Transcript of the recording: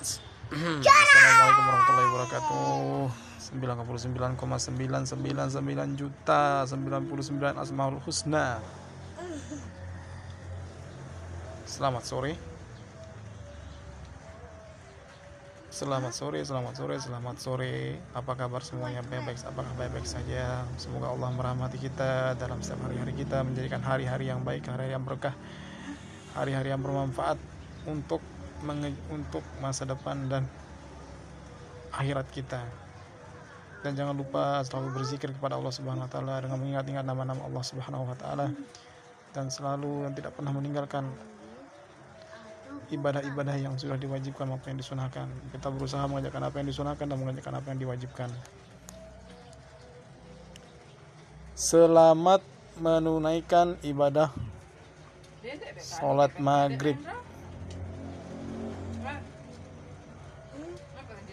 Assalamualaikum warahmatullahi wabarakatuh 99,999 juta 99 asmaul husna Selamat sore Selamat sore, selamat sore, selamat sore. Apa kabar semuanya? Baik-baik, apakah baik-baik saja? Semoga Allah merahmati kita dalam setiap hari-hari kita, menjadikan hari-hari yang baik, hari-hari yang berkah, hari-hari yang bermanfaat untuk untuk masa depan dan akhirat kita. Dan jangan lupa selalu berzikir kepada Allah Subhanahu wa taala dengan mengingat-ingat nama-nama Allah Subhanahu wa taala dan selalu yang tidak pernah meninggalkan ibadah-ibadah yang sudah diwajibkan maupun yang disunahkan. Kita berusaha mengerjakan apa yang disunahkan dan mengerjakan apa yang diwajibkan. Selamat menunaikan ibadah sholat maghrib.